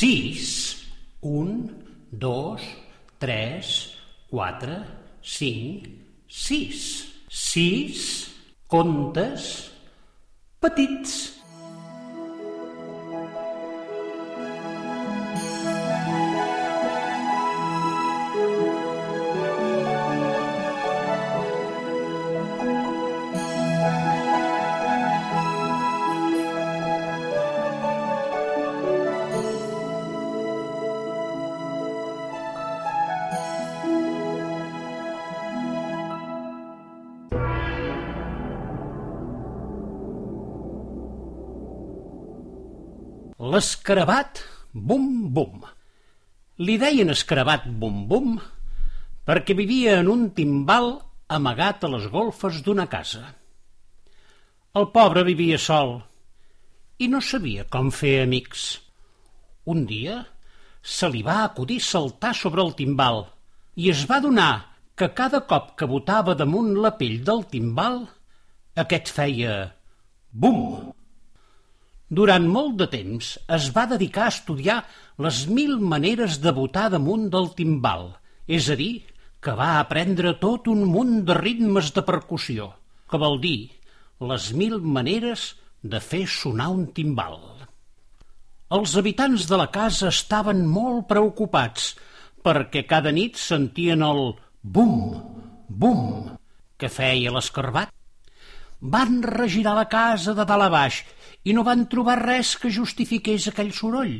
sis, un, dos, tres, quatre, cinc, sis. Sis contes petits. L'escarabat bum bum. Li deien escarabat bum bum perquè vivia en un timbal amagat a les golfes d'una casa. El pobre vivia sol i no sabia com fer amics. Un dia se li va acudir saltar sobre el timbal i es va donar que cada cop que botava damunt la pell del timbal aquest feia bum durant molt de temps es va dedicar a estudiar les mil maneres de botar damunt del timbal, és a dir, que va aprendre tot un munt de ritmes de percussió, que vol dir les mil maneres de fer sonar un timbal. Els habitants de la casa estaven molt preocupats perquè cada nit sentien el bum, bum que feia l'escarbat. Van regirar la casa de dalt a baix i no van trobar res que justifiqués aquell soroll.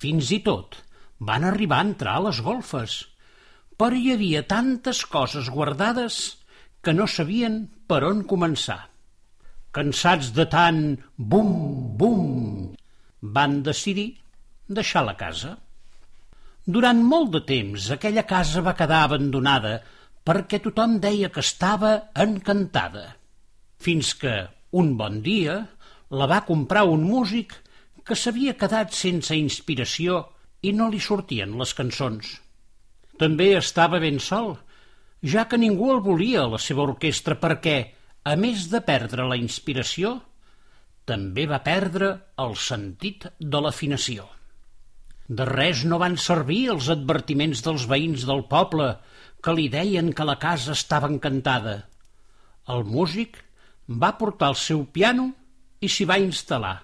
Fins i tot van arribar a entrar a les golfes, però hi havia tantes coses guardades que no sabien per on començar. Cansats de tant bum, bum, van decidir deixar la casa. Durant molt de temps aquella casa va quedar abandonada perquè tothom deia que estava encantada, fins que, un bon dia, la va comprar un músic que s'havia quedat sense inspiració i no li sortien les cançons. També estava ben sol, ja que ningú el volia a la seva orquestra perquè, a més de perdre la inspiració, també va perdre el sentit de l'afinació. De res no van servir els advertiments dels veïns del poble que li deien que la casa estava encantada. El músic va portar el seu piano i s'hi va instal·lar,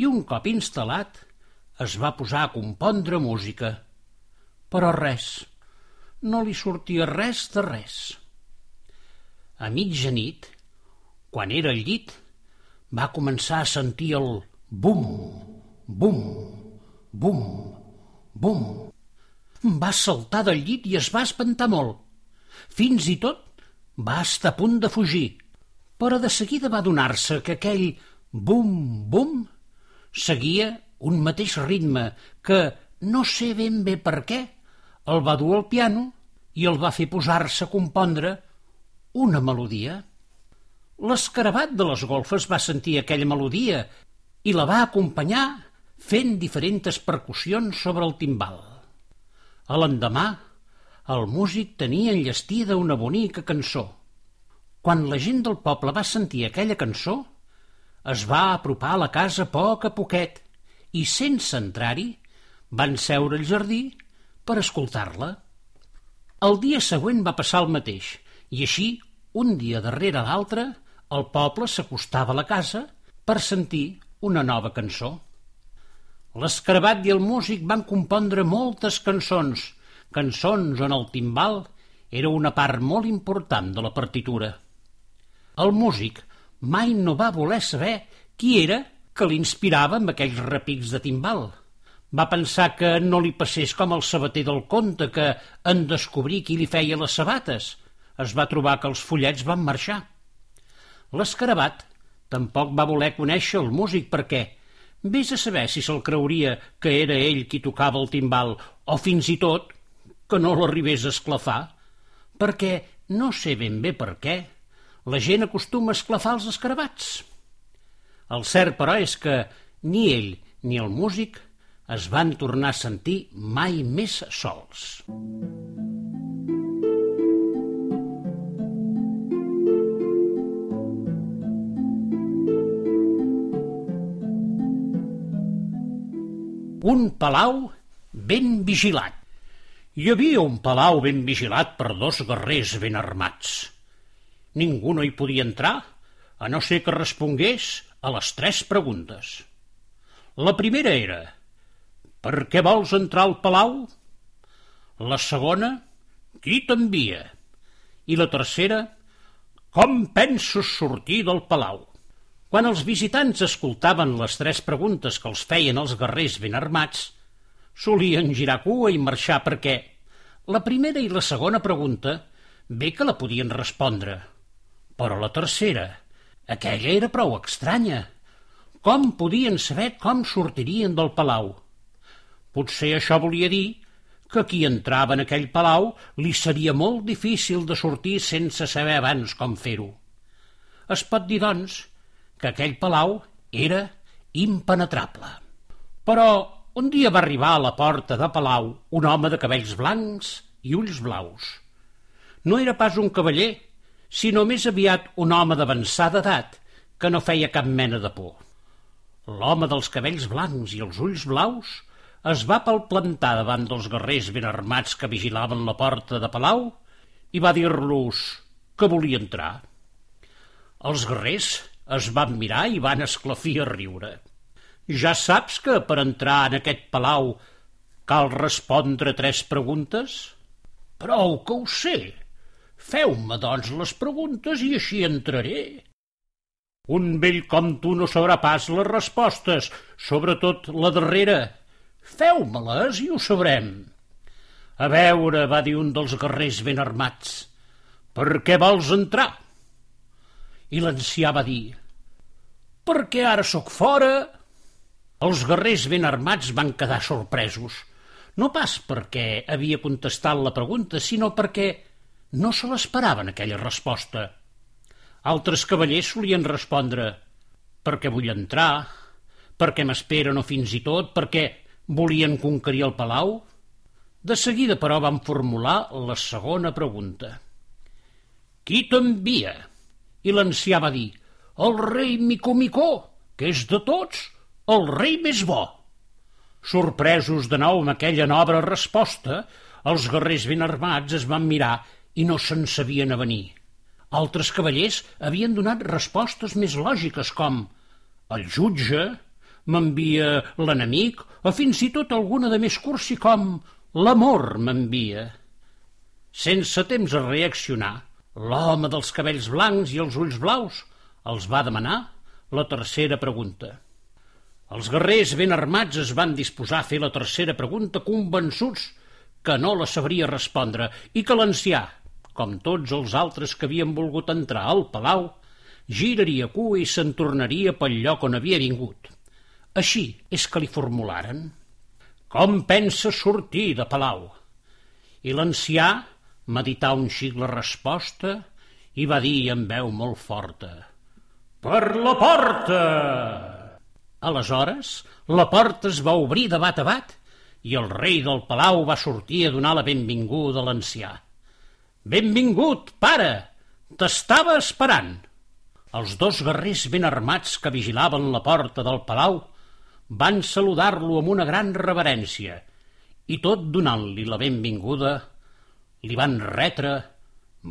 i un cop instal·lat es va posar a compondre música. Però res, no li sortia res de res. A mitjanit, quan era al llit, va començar a sentir el bum, bum, bum, bum. Va saltar del llit i es va espantar molt. Fins i tot va estar a punt de fugir, però de seguida va donar-se que aquell bum, bum, seguia un mateix ritme que, no sé ben bé per què, el va dur al piano i el va fer posar-se a compondre una melodia. L'escarabat de les golfes va sentir aquella melodia i la va acompanyar fent diferents percussions sobre el timbal. A l'endemà, el músic tenia enllestida una bonica cançó. Quan la gent del poble va sentir aquella cançó, es va apropar a la casa poc a poquet i, sense entrar-hi, van seure al jardí per escoltar-la. El dia següent va passar el mateix, i així, un dia darrere l'altre, el poble s'acostava a la casa per sentir una nova cançó. L'escarabat i el músic van compondre moltes cançons, cançons on el timbal era una part molt important de la partitura. El músic mai no va voler saber qui era que l'inspirava amb aquells repics de timbal. Va pensar que no li passés com el sabater del conte, que en descobrir qui li feia les sabates. Es va trobar que els follets van marxar. L'escarabat tampoc va voler conèixer el músic perquè vés a saber si se'l creuria que era ell qui tocava el timbal o fins i tot que no l'arribés a esclafar, perquè no sé ben bé per què, la gent acostuma a esclafar els escarabats. El cert, però, és que ni ell ni el músic es van tornar a sentir mai més sols. un palau ben vigilat. Hi havia un palau ben vigilat per dos guerrers ben armats. Ningú no hi podia entrar, a no ser que respongués a les tres preguntes. La primera era «Per què vols entrar al palau?» La segona «Qui t'envia?» I la tercera «Com penses sortir del palau?» Quan els visitants escoltaven les tres preguntes que els feien els guerrers ben armats, solien girar cua i marxar perquè la primera i la segona pregunta bé que la podien respondre, però la tercera, aquella era prou estranya. Com podien saber com sortirien del palau? Potser això volia dir que qui entrava en aquell palau li seria molt difícil de sortir sense saber abans com fer-ho. Es pot dir, doncs, que aquell palau era impenetrable. Però un dia va arribar a la porta de palau un home de cabells blancs i ulls blaus. No era pas un cavaller, sinó més aviat un home d'avançada edat que no feia cap mena de por. L'home dels cabells blancs i els ulls blaus es va palplantar davant dels guerrers ben armats que vigilaven la porta de palau i va dir-los que volia entrar. Els guerrers es van mirar i van esclafir a riure. Ja saps que per entrar en aquest palau cal respondre tres preguntes? Prou que ho sé. Feu-me, doncs, les preguntes i així entraré. Un vell com tu no sabrà pas les respostes, sobretot la darrera. Feu-me-les i ho sabrem. A veure, va dir un dels guerrers ben armats, per què vols entrar? I l'ancià va dir «Perquè ara sóc fora». Els guerrers ben armats van quedar sorpresos, no pas perquè havia contestat la pregunta, sinó perquè no se l'esperaven aquella resposta. Altres cavallers solien respondre «perquè vull entrar», «perquè m'esperen o fins i tot», «perquè volien conquerir el palau». De seguida, però, van formular la segona pregunta. «Qui t'envia?» I l'ancià va dir, el rei Micomicó, que és de tots el rei més bo. Sorpresos de nou amb aquella nova resposta, els guerrers ben armats es van mirar i no se'n sabien avenir. Altres cavallers havien donat respostes més lògiques com el jutge, m'envia l'enemic, o fins i tot alguna de més cursi com l'amor m'envia. Sense temps a reaccionar, L'home dels cabells blancs i els ulls blaus els va demanar la tercera pregunta. Els guerrers ben armats es van disposar a fer la tercera pregunta convençuts que no la sabria respondre i que l'ancià, com tots els altres que havien volgut entrar al palau, giraria cua i se'n tornaria pel lloc on havia vingut. Així és que li formularen. Com pensa sortir de palau? I l'ancià medità un xic la resposta i va dir amb veu molt forta «Per la porta!» Aleshores, la porta es va obrir de bat a bat i el rei del palau va sortir a donar la benvinguda a l'ancià. «Benvingut, pare! T'estava esperant!» Els dos guerrers ben armats que vigilaven la porta del palau van saludar-lo amb una gran reverència i tot donant-li la benvinguda li van retre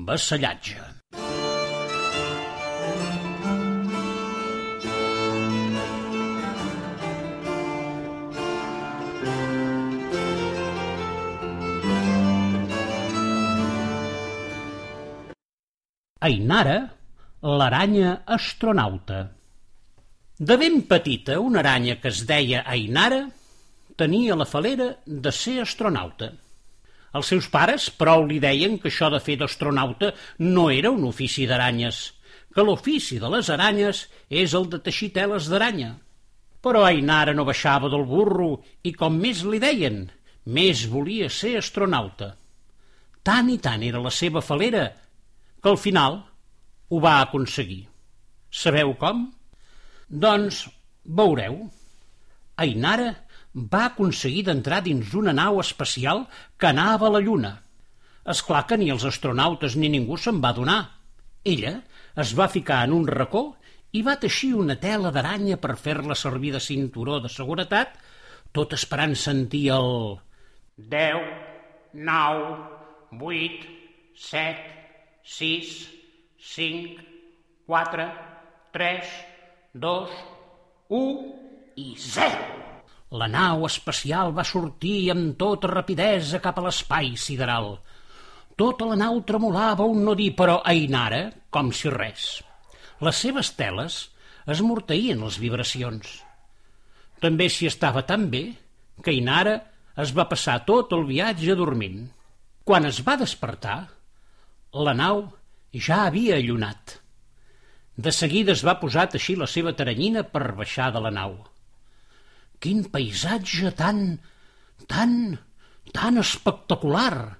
vassallatge. Ainara, l'aranya astronauta. De ben petita, una aranya que es deia Ainara tenia la falera de ser astronauta. Els seus pares prou li deien que això de fer d'astronauta no era un ofici d'aranyes, que l'ofici de les aranyes és el de teixir teles d'aranya. Però Ainara no baixava del burro i com més li deien, més volia ser astronauta. Tant i tant era la seva falera que al final ho va aconseguir. Sabeu com? Doncs veureu. Ainara va aconseguir d'entrar dins una nau espacial que anava a la Lluna. És clar que ni els astronautes ni ningú se'n va donar. Ella es va ficar en un racó i va teixir una tela d'aranya per fer-la servir de cinturó de seguretat tot esperant sentir el... Deu, nou, vuit, set, sis, cinc, quatre, tres, dos, u i zero. La nau espacial va sortir amb tota rapidesa cap a l'espai sideral. Tota la nau tremolava un no dir, però Ainara, com si res. Les seves teles esmorteïen les vibracions. També s'hi estava tan bé que Ainara es va passar tot el viatge dormint. Quan es va despertar, la nau ja havia allunat. De seguida es va posar a teixir la seva taranyina per baixar de la nau. Quin paisatge tan, tan, tan espectacular!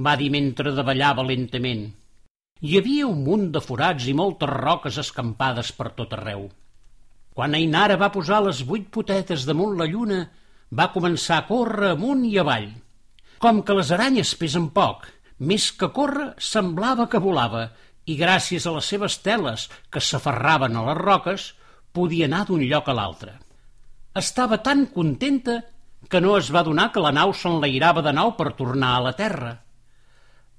va dir mentre davallava lentament. Hi havia un munt de forats i moltes roques escampades per tot arreu. Quan Ainara va posar les vuit potetes damunt la lluna, va començar a córrer amunt i avall. Com que les aranyes pesen poc, més que córrer semblava que volava, i gràcies a les seves teles que s'aferraven a les roques, podia anar d'un lloc a l'altre. Estava tan contenta que no es va donar que la nau s'enlairava de nou per tornar a la terra.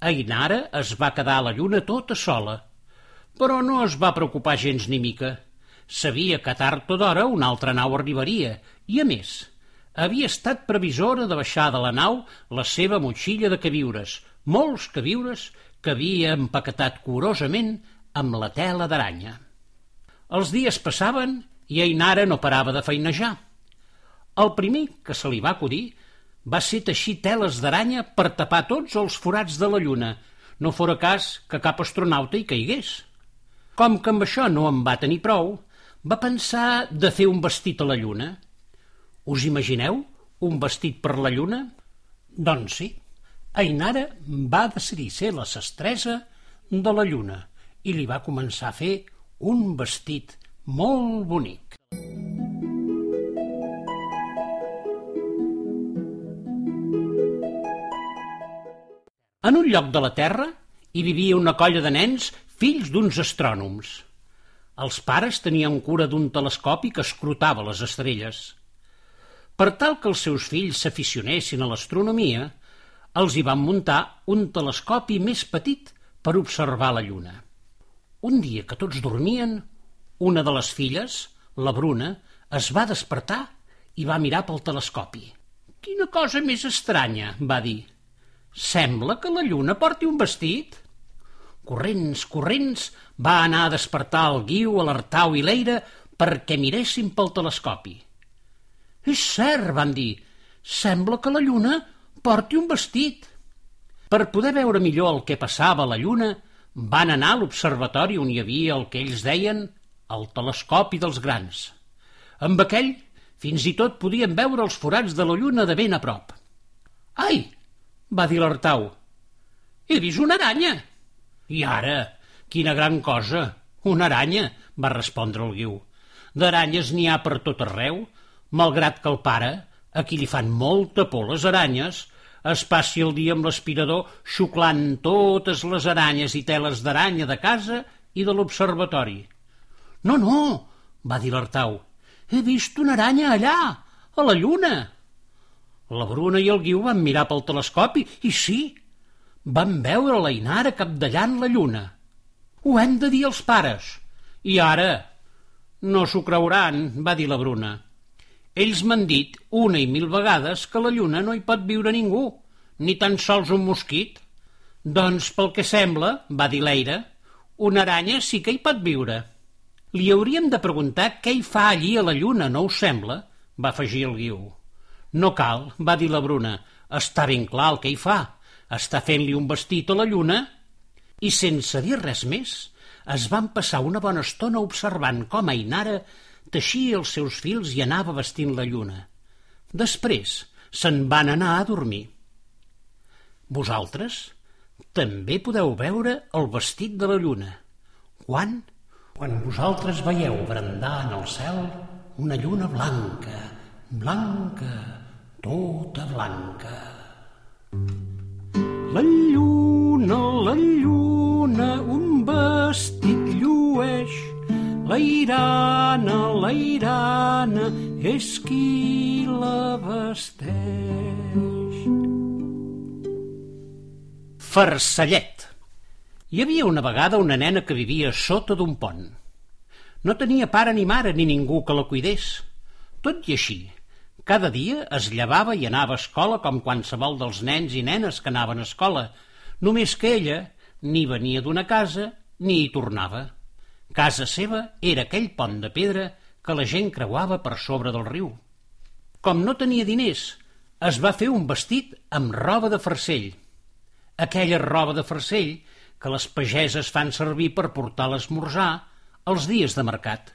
Ainara es va quedar a la lluna tota sola, però no es va preocupar gens ni mica. Sabia que tard o d'hora una altra nau arribaria i, a més, havia estat previsora de baixar de la nau la seva motxilla de queviures, molts queviures que havia empaquetat curosament amb la tela d'aranya. Els dies passaven i Ainara no parava de feinejar. El primer que se li va acudir va ser teixir teles d'aranya per tapar tots els forats de la lluna, no fora cas que cap astronauta hi caigués. Com que amb això no en va tenir prou, va pensar de fer un vestit a la lluna. Us imagineu un vestit per la lluna? Doncs sí, Ainara va decidir ser la sestresa de la lluna i li va començar a fer un vestit molt bonic. En un lloc de la Terra hi vivia una colla de nens fills d'uns astrònoms. Els pares tenien cura d'un telescopi que escrutava les estrelles. Per tal que els seus fills s'aficionessin a l'astronomia, els hi van muntar un telescopi més petit per observar la lluna. Un dia que tots dormien, una de les filles, la Bruna, es va despertar i va mirar pel telescopi. Quina cosa més estranya, va dir. Sembla que la lluna porti un vestit. Corrents, corrents, va anar a despertar el Guiu, l'Artau i l'Eira perquè miressin pel telescopi. És cert, van dir, sembla que la lluna porti un vestit. Per poder veure millor el que passava a la lluna, van anar a l'observatori on hi havia el que ells deien el telescopi dels grans. Amb aquell, fins i tot podien veure els forats de la lluna de ben a prop. Ai! va dir l'Artau. He vist una aranya. I ara? Quina gran cosa! Una aranya, va respondre el Guiu. D'aranyes n'hi ha per tot arreu, malgrat que el pare, a qui li fan molta por les aranyes, es passi el dia amb l'aspirador xuclant totes les aranyes i teles d'aranya de casa i de l'observatori. No, no, va dir l'Artau. He vist una aranya allà, a la lluna. La Bruna i el Guiu van mirar pel telescopi i sí, van veure la Inara capdallant la lluna. Ho hem de dir als pares. I ara? No s'ho creuran, va dir la Bruna. Ells m'han dit una i mil vegades que la lluna no hi pot viure ningú, ni tan sols un mosquit. Doncs, pel que sembla, va dir l'Eira, una aranya sí que hi pot viure. Li hauríem de preguntar què hi fa allí a la lluna, no us sembla? va afegir el Guiu. No cal, va dir la Bruna. Està ben clar el que hi fa. Està fent-li un vestit a la lluna. I sense dir res més, es van passar una bona estona observant com Ainara teixia els seus fils i anava vestint la lluna. Després se'n van anar a dormir. Vosaltres també podeu veure el vestit de la lluna. Quan? Quan vosaltres veieu brandar en el cel una lluna blanca, blanca, tota blanca. La lluna, la lluna, un vestit llueix, la irana, la irana és qui la vesteix. Farcellet. Hi havia una vegada una nena que vivia sota d'un pont. No tenia pare ni mare ni ningú que la cuidés. Tot i així, cada dia es llevava i anava a escola com qualsevol dels nens i nenes que anaven a escola, només que ella ni venia d'una casa ni hi tornava. Casa seva era aquell pont de pedra que la gent creuava per sobre del riu. Com no tenia diners, es va fer un vestit amb roba de farcell. Aquella roba de farcell que les pageses fan servir per portar l'esmorzar els dies de mercat.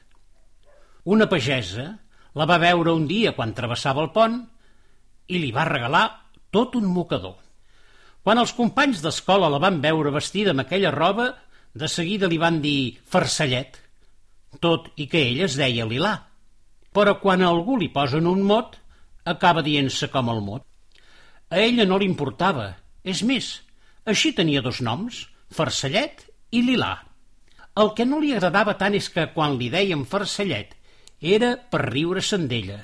Una pagesa la va veure un dia quan travessava el pont i li va regalar tot un mocador. Quan els companys d'escola la van veure vestida amb aquella roba, de seguida li van dir farcellet, tot i que ell es deia Lilà. Però quan a algú li posen un mot, acaba dient-se com el mot. A ella no li importava. És més, així tenia dos noms, Farcellet i Lilà. El que no li agradava tant és que quan li deien Farcellet era per riure-se'n d'ella.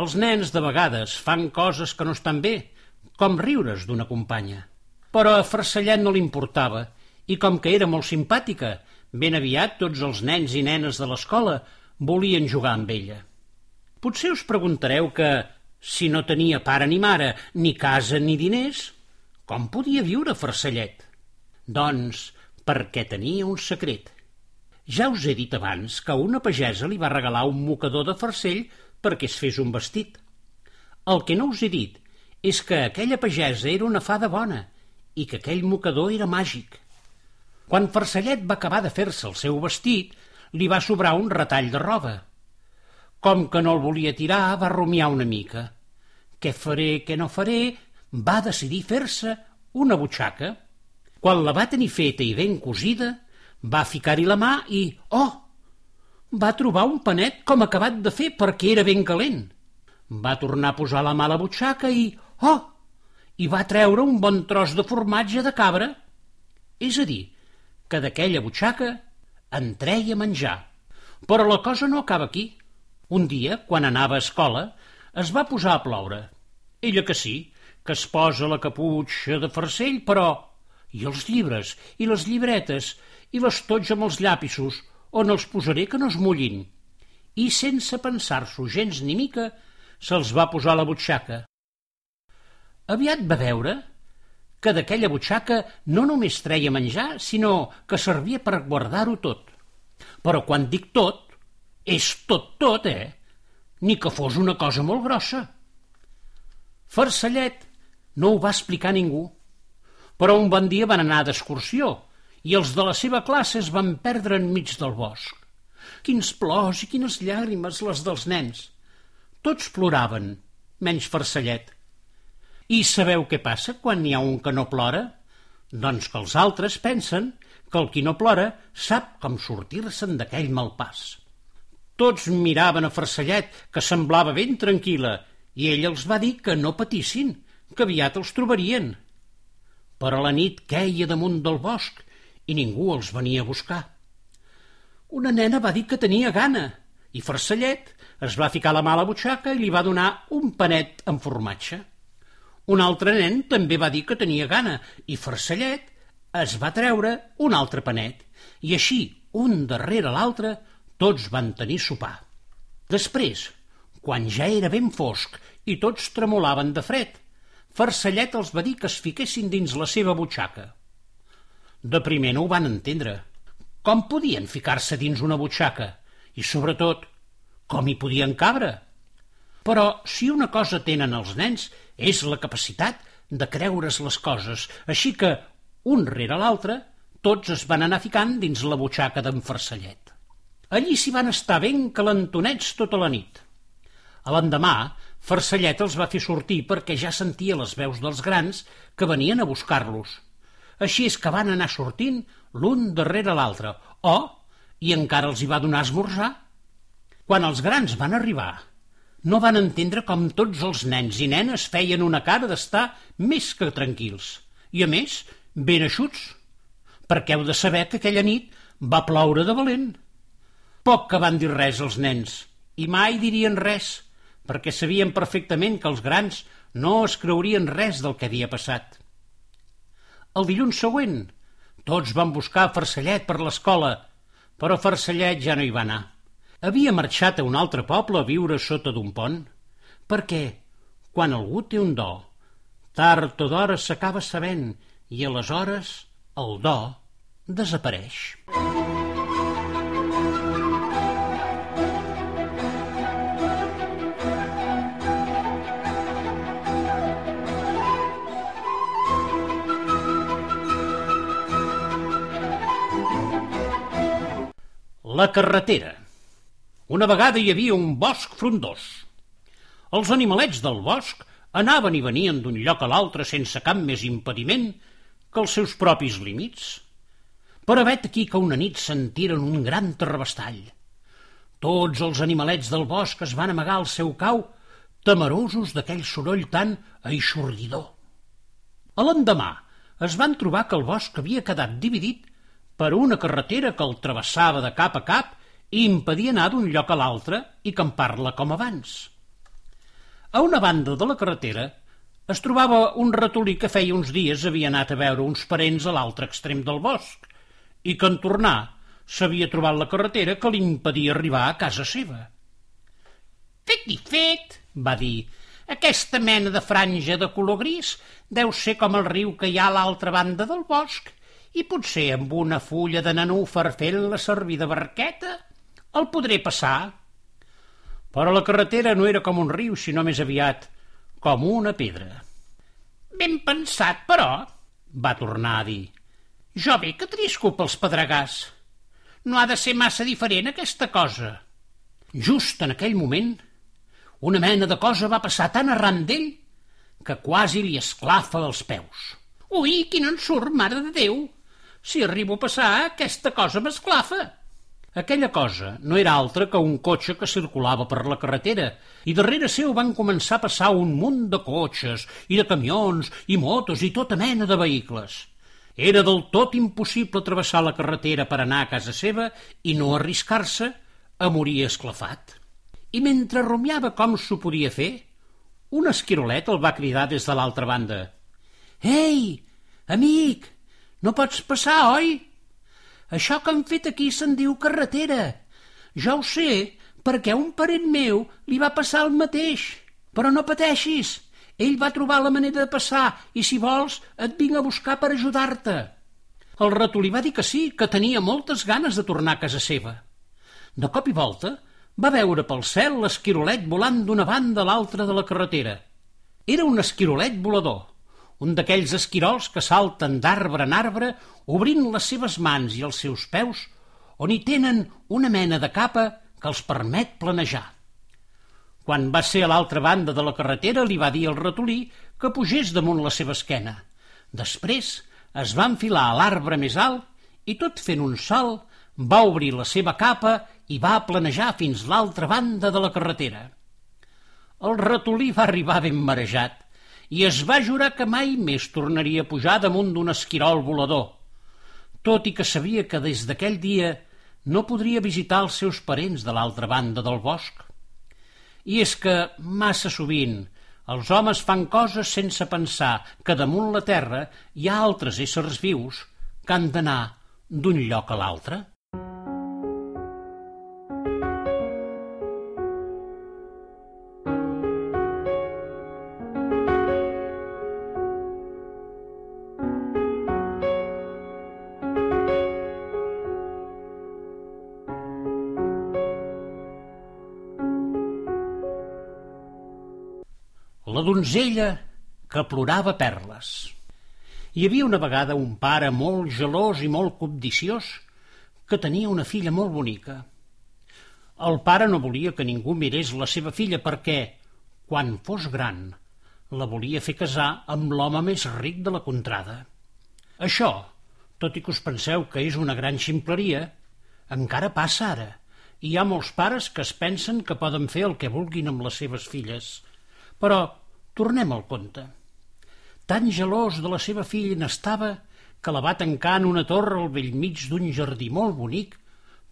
Els nens de vegades fan coses que no estan bé, com riure's d'una companya. Però a Farcellet no li importava, i com que era molt simpàtica, ben aviat tots els nens i nenes de l'escola volien jugar amb ella. Potser us preguntareu que, si no tenia pare ni mare, ni casa ni diners, com podia viure Farcellet? Doncs perquè tenia un secret. Ja us he dit abans que una pagesa li va regalar un mocador de farcell perquè es fes un vestit. El que no us he dit és que aquella pagesa era una fada bona i que aquell mocador era màgic. Quan Farcellet va acabar de fer-se el seu vestit, li va sobrar un retall de roba. Com que no el volia tirar, va rumiar una mica. Què faré, què no faré? Va decidir fer-se una butxaca. Quan la va tenir feta i ben cosida, va ficar-hi la mà i, oh, va trobar un panet com acabat de fer perquè era ben calent. Va tornar a posar la mà a la butxaca i, oh, i va treure un bon tros de formatge de cabra. És a dir, que d'aquella butxaca en treia menjar. Però la cosa no acaba aquí. Un dia, quan anava a escola, es va posar a ploure. Ella que sí, que es posa la caputxa de farcell, però... I els llibres, i les llibretes, i l'estoig amb els llapisos, on els posaré que no es mullin? I sense pensar-s'ho gens ni mica, se'ls va posar a la butxaca. Aviat va veure que d'aquella butxaca no només treia menjar, sinó que servia per guardar-ho tot. Però quan dic tot, és tot tot, eh? Ni que fos una cosa molt grossa. Farcellet no ho va explicar ningú, però un bon dia van anar d'excursió i els de la seva classe es van perdre enmig del bosc. Quins plors i quines llàgrimes les dels nens. Tots ploraven, menys Farcellet. I sabeu què passa quan n'hi ha un que no plora? Doncs que els altres pensen que el qui no plora sap com sortir-se'n d'aquell mal pas. Tots miraven a Farcellet, que semblava ben tranquil·la, i ell els va dir que no patissin, que aviat els trobarien. Però la nit queia damunt del bosc i ningú els venia a buscar. Una nena va dir que tenia gana, i Farcellet es va ficar la mà a la butxaca i li va donar un panet amb formatge. Un altre nen també va dir que tenia gana i Farcellet es va treure un altre panet i així, un darrere l'altre, tots van tenir sopar. Després, quan ja era ben fosc i tots tremolaven de fred, Farcellet els va dir que es fiquessin dins la seva butxaca. De primer no ho van entendre. Com podien ficar-se dins una butxaca? I, sobretot, com hi podien cabre? Però si una cosa tenen els nens és la capacitat de creure's les coses, així que, un rere l'altre, tots es van anar ficant dins la butxaca d'en Farcellet. Allí s'hi van estar ben calentonets tota la nit. A l'endemà, Farcellet els va fer sortir perquè ja sentia les veus dels grans que venien a buscar-los. Així és que van anar sortint l'un darrere l'altre. Oh, i encara els hi va donar esmorzar. Quan els grans van arribar no van entendre com tots els nens i nenes feien una cara d'estar més que tranquils. I, a més, ben eixuts, perquè heu de saber que aquella nit va ploure de valent. Poc que van dir res els nens, i mai dirien res, perquè sabien perfectament que els grans no es creurien res del que havia passat. El dilluns següent, tots van buscar Farcellet per l'escola, però Farcellet ja no hi va anar. Havia marxat a un altre poble a viure sota d'un pont, perquè, quan algú té un do, tard o d'hora s'acaba sabent i aleshores el do desapareix. La carretera. Una vegada hi havia un bosc frondós. Els animalets del bosc anaven i venien d'un lloc a l'altre sense cap més impediment que els seus propis límits. Però vet aquí que una nit sentiren un gran terrabastall. Tots els animalets del bosc es van amagar al seu cau, temerosos d'aquell soroll tan aixordidor. A l'endemà es van trobar que el bosc havia quedat dividit per una carretera que el travessava de cap a cap i impedia anar d'un lloc a l'altre i campar-la com abans. A una banda de la carretera es trobava un ratolí que feia uns dies havia anat a veure uns parents a l'altre extrem del bosc i que en tornar s'havia trobat la carretera que li impedia arribar a casa seva. Fet i fet, va dir, aquesta mena de franja de color gris deu ser com el riu que hi ha a l'altra banda del bosc i potser amb una fulla de nanúfer fent-la servir de barqueta el podré passar. Però la carretera no era com un riu, sinó més aviat com una pedra. Ben pensat, però, va tornar a dir. Jo bé que trisco pels pedregars. No ha de ser massa diferent aquesta cosa. Just en aquell moment, una mena de cosa va passar tan arran d'ell que quasi li esclafa els peus. Ui, quin ensurt, mare de Déu! Si arribo a passar, aquesta cosa m'esclafa. Aquella cosa no era altra que un cotxe que circulava per la carretera i darrere seu van començar a passar un munt de cotxes i de camions i motos i tota mena de vehicles. Era del tot impossible travessar la carretera per anar a casa seva i no arriscar-se a morir esclafat. I mentre rumiava com s'ho podia fer, un esquirolet el va cridar des de l'altra banda. «Ei, amic, no pots passar, oi? Això que han fet aquí se'n diu carretera. Jo ho sé, perquè un parent meu li va passar el mateix. Però no pateixis, ell va trobar la manera de passar i, si vols, et vinc a buscar per ajudar-te. El ratolí va dir que sí, que tenia moltes ganes de tornar a casa seva. De cop i volta, va veure pel cel l'esquirolet volant d'una banda a l'altra de la carretera. Era un esquirolet volador, un d'aquells esquirols que salten d'arbre en arbre obrint les seves mans i els seus peus on hi tenen una mena de capa que els permet planejar. Quan va ser a l'altra banda de la carretera li va dir al ratolí que pugés damunt la seva esquena. Després es va enfilar a l'arbre més alt i tot fent un salt va obrir la seva capa i va planejar fins l'altra banda de la carretera. El ratolí va arribar ben marejat i es va jurar que mai més tornaria a pujar damunt d'un esquirol volador, tot i que sabia que des d'aquell dia no podria visitar els seus parents de l'altra banda del bosc. I és que, massa sovint, els homes fan coses sense pensar que damunt la terra hi ha altres éssers vius que han d'anar d'un lloc a l'altre. La donzella que plorava perles. Hi havia una vegada un pare molt gelós i molt cobdiciós que tenia una filla molt bonica. El pare no volia que ningú mirés la seva filla perquè, quan fos gran, la volia fer casar amb l'home més ric de la contrada. Això, tot i que us penseu que és una gran ximpleria, encara passa ara. Hi ha molts pares que es pensen que poden fer el que vulguin amb les seves filles, però Tornem al conte. Tan gelós de la seva filla n'estava que la va tancar en una torre al vell mig d'un jardí molt bonic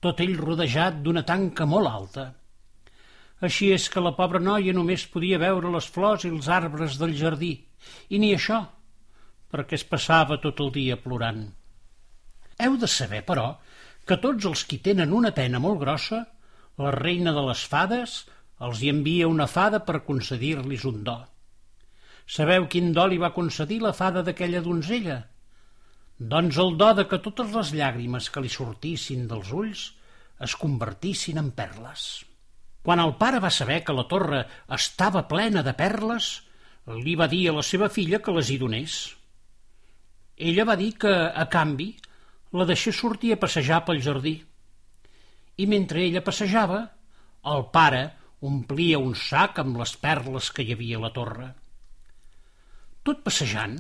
tot ell rodejat d'una tanca molt alta. Així és que la pobra noia només podia veure les flors i els arbres del jardí, i ni això, perquè es passava tot el dia plorant. Heu de saber, però, que tots els qui tenen una pena molt grossa, la reina de les fades els hi envia una fada per concedir-lis un do. Sabeu quin do li va concedir la fada d'aquella donzella? Doncs el do de que totes les llàgrimes que li sortissin dels ulls es convertissin en perles. Quan el pare va saber que la torre estava plena de perles, li va dir a la seva filla que les hi donés. Ella va dir que, a canvi, la deixés sortir a passejar pel jardí. I mentre ella passejava, el pare omplia un sac amb les perles que hi havia a la torre. Tot passejant,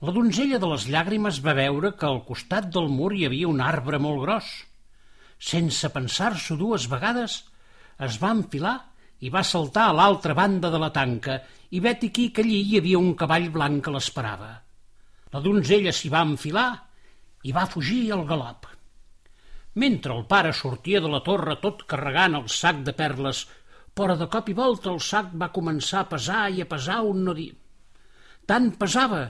la donzella de les llàgrimes va veure que al costat del mur hi havia un arbre molt gros. Sense pensar-s'ho dues vegades, es va enfilar i va saltar a l'altra banda de la tanca i vet aquí que allí hi havia un cavall blanc que l'esperava. La donzella s'hi va enfilar i va fugir al galop. Mentre el pare sortia de la torre tot carregant el sac de perles però de cop i volta el sac va començar a pesar i a pesar un no dir. Tant pesava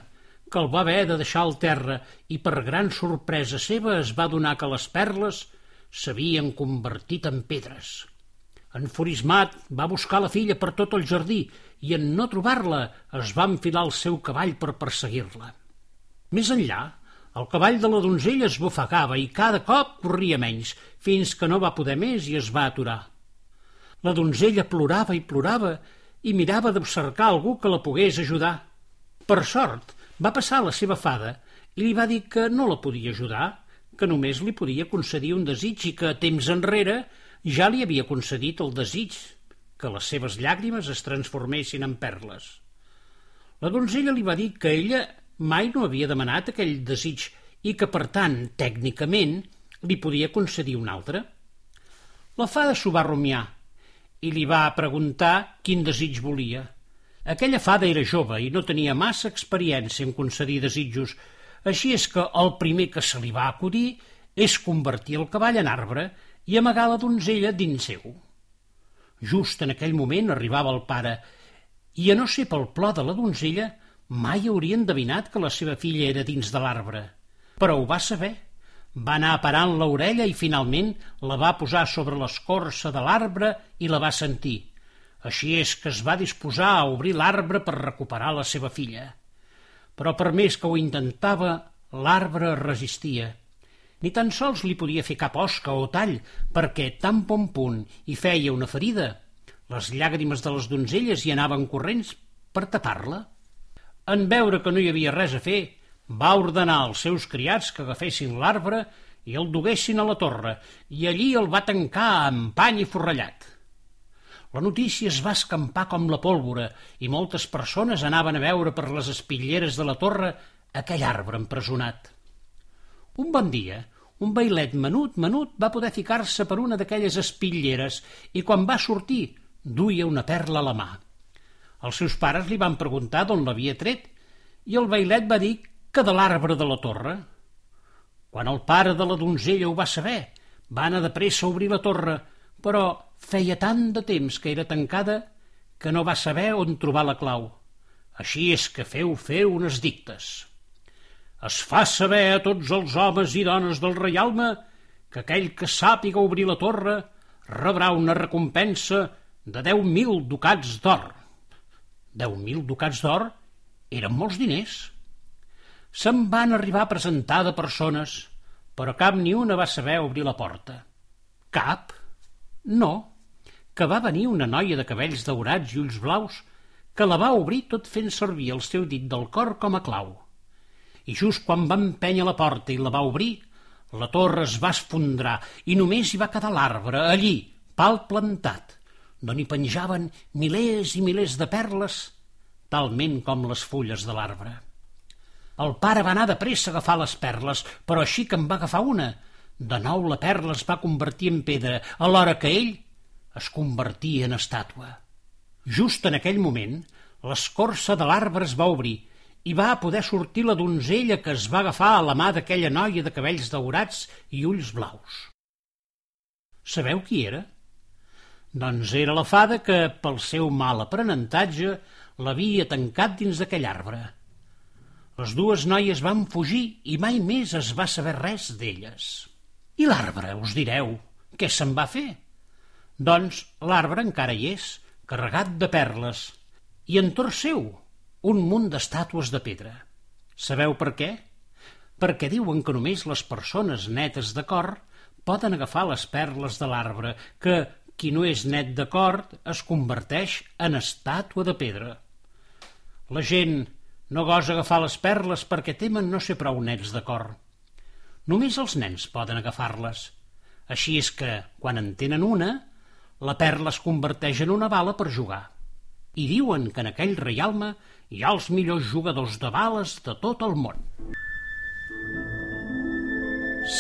que el va haver de deixar al terra i per gran sorpresa seva es va donar que les perles s'havien convertit en pedres. Enfurismat, va buscar la filla per tot el jardí i en no trobar-la es va enfilar el seu cavall per perseguir-la. Més enllà, el cavall de la donzella es bufegava i cada cop corria menys, fins que no va poder més i es va aturar. La donzella plorava i plorava i mirava de algú que la pogués ajudar. Per sort, va passar la seva fada i li va dir que no la podia ajudar, que només li podia concedir un desig i que, temps enrere, ja li havia concedit el desig que les seves llàgrimes es transformessin en perles. La donzella li va dir que ella mai no havia demanat aquell desig i que, per tant, tècnicament, li podia concedir un altre. La fada s'ho va rumiar i li va preguntar quin desig volia. Aquella fada era jove i no tenia massa experiència en concedir desitjos, així és que el primer que se li va acudir és convertir el cavall en arbre i amagar la donzella dins seu. Just en aquell moment arribava el pare i, a no ser pel plor de la donzella, mai hauria endevinat que la seva filla era dins de l'arbre. Però ho va saber va anar parant l'orella i finalment la va posar sobre l'escorça de l'arbre i la va sentir. Així és que es va disposar a obrir l'arbre per recuperar la seva filla. Però per més que ho intentava, l'arbre resistia. Ni tan sols li podia fer cap osca o tall, perquè tan bon punt hi feia una ferida, les llàgrimes de les donzelles hi anaven corrents per tapar-la. En veure que no hi havia res a fer, va ordenar als seus criats que agafessin l'arbre i el duguessin a la torre, i allí el va tancar amb pany i forrellat. La notícia es va escampar com la pólvora i moltes persones anaven a veure per les espitlleres de la torre aquell arbre empresonat. Un bon dia, un bailet menut, menut, va poder ficar-se per una d'aquelles espitlleres i quan va sortir duia una perla a la mà. Els seus pares li van preguntar d'on l'havia tret i el bailet va dir que de l'arbre de la torre. Quan el pare de la donzella ho va saber, va anar de pressa a obrir la torre, però feia tant de temps que era tancada que no va saber on trobar la clau. Així és que feu fer unes dictes. Es fa saber a tots els homes i dones del reialme que aquell que sàpiga obrir la torre rebrà una recompensa de deu mil ducats d'or. Deu mil ducats d'or eren molts diners. Se'n van arribar a presentar de persones, però cap ni una va saber obrir la porta. Cap? No, que va venir una noia de cabells daurats i ulls blaus que la va obrir tot fent servir el seu dit del cor com a clau. I just quan va empènyer la porta i la va obrir, la torre es va esfondrar i només hi va quedar l'arbre, allí, pal plantat, d'on hi penjaven milers i milers de perles, talment com les fulles de l'arbre. El pare va anar de pressa a agafar les perles, però així que en va agafar una, de nou la perla es va convertir en pedra, alhora que ell es convertia en estàtua. Just en aquell moment, l'escorça de l'arbre es va obrir i va poder sortir la donzella que es va agafar a la mà d'aquella noia de cabells daurats i ulls blaus. Sabeu qui era? Doncs era la fada que, pel seu mal aprenentatge, l'havia tancat dins d'aquell arbre. Les dues noies van fugir i mai més es va saber res d'elles. I l'arbre, us direu, què se'n va fer? Doncs l'arbre encara hi és, carregat de perles, i entorn seu un munt d'estàtues de pedra. Sabeu per què? Perquè diuen que només les persones netes de cor poden agafar les perles de l'arbre, que qui no és net d'acord es converteix en estàtua de pedra. La gent no gosa agafar les perles perquè temen no ser prou nets de cor. Només els nens poden agafar-les. Així és que, quan en tenen una, la perla es converteix en una bala per jugar. I diuen que en aquell reialme hi ha els millors jugadors de bales de tot el món.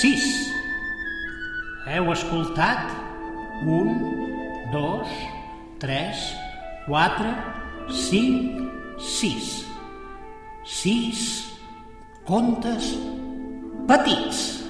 6. Heu escoltat? 1, 2, 3, 4, 5, 6. Sis contes petits.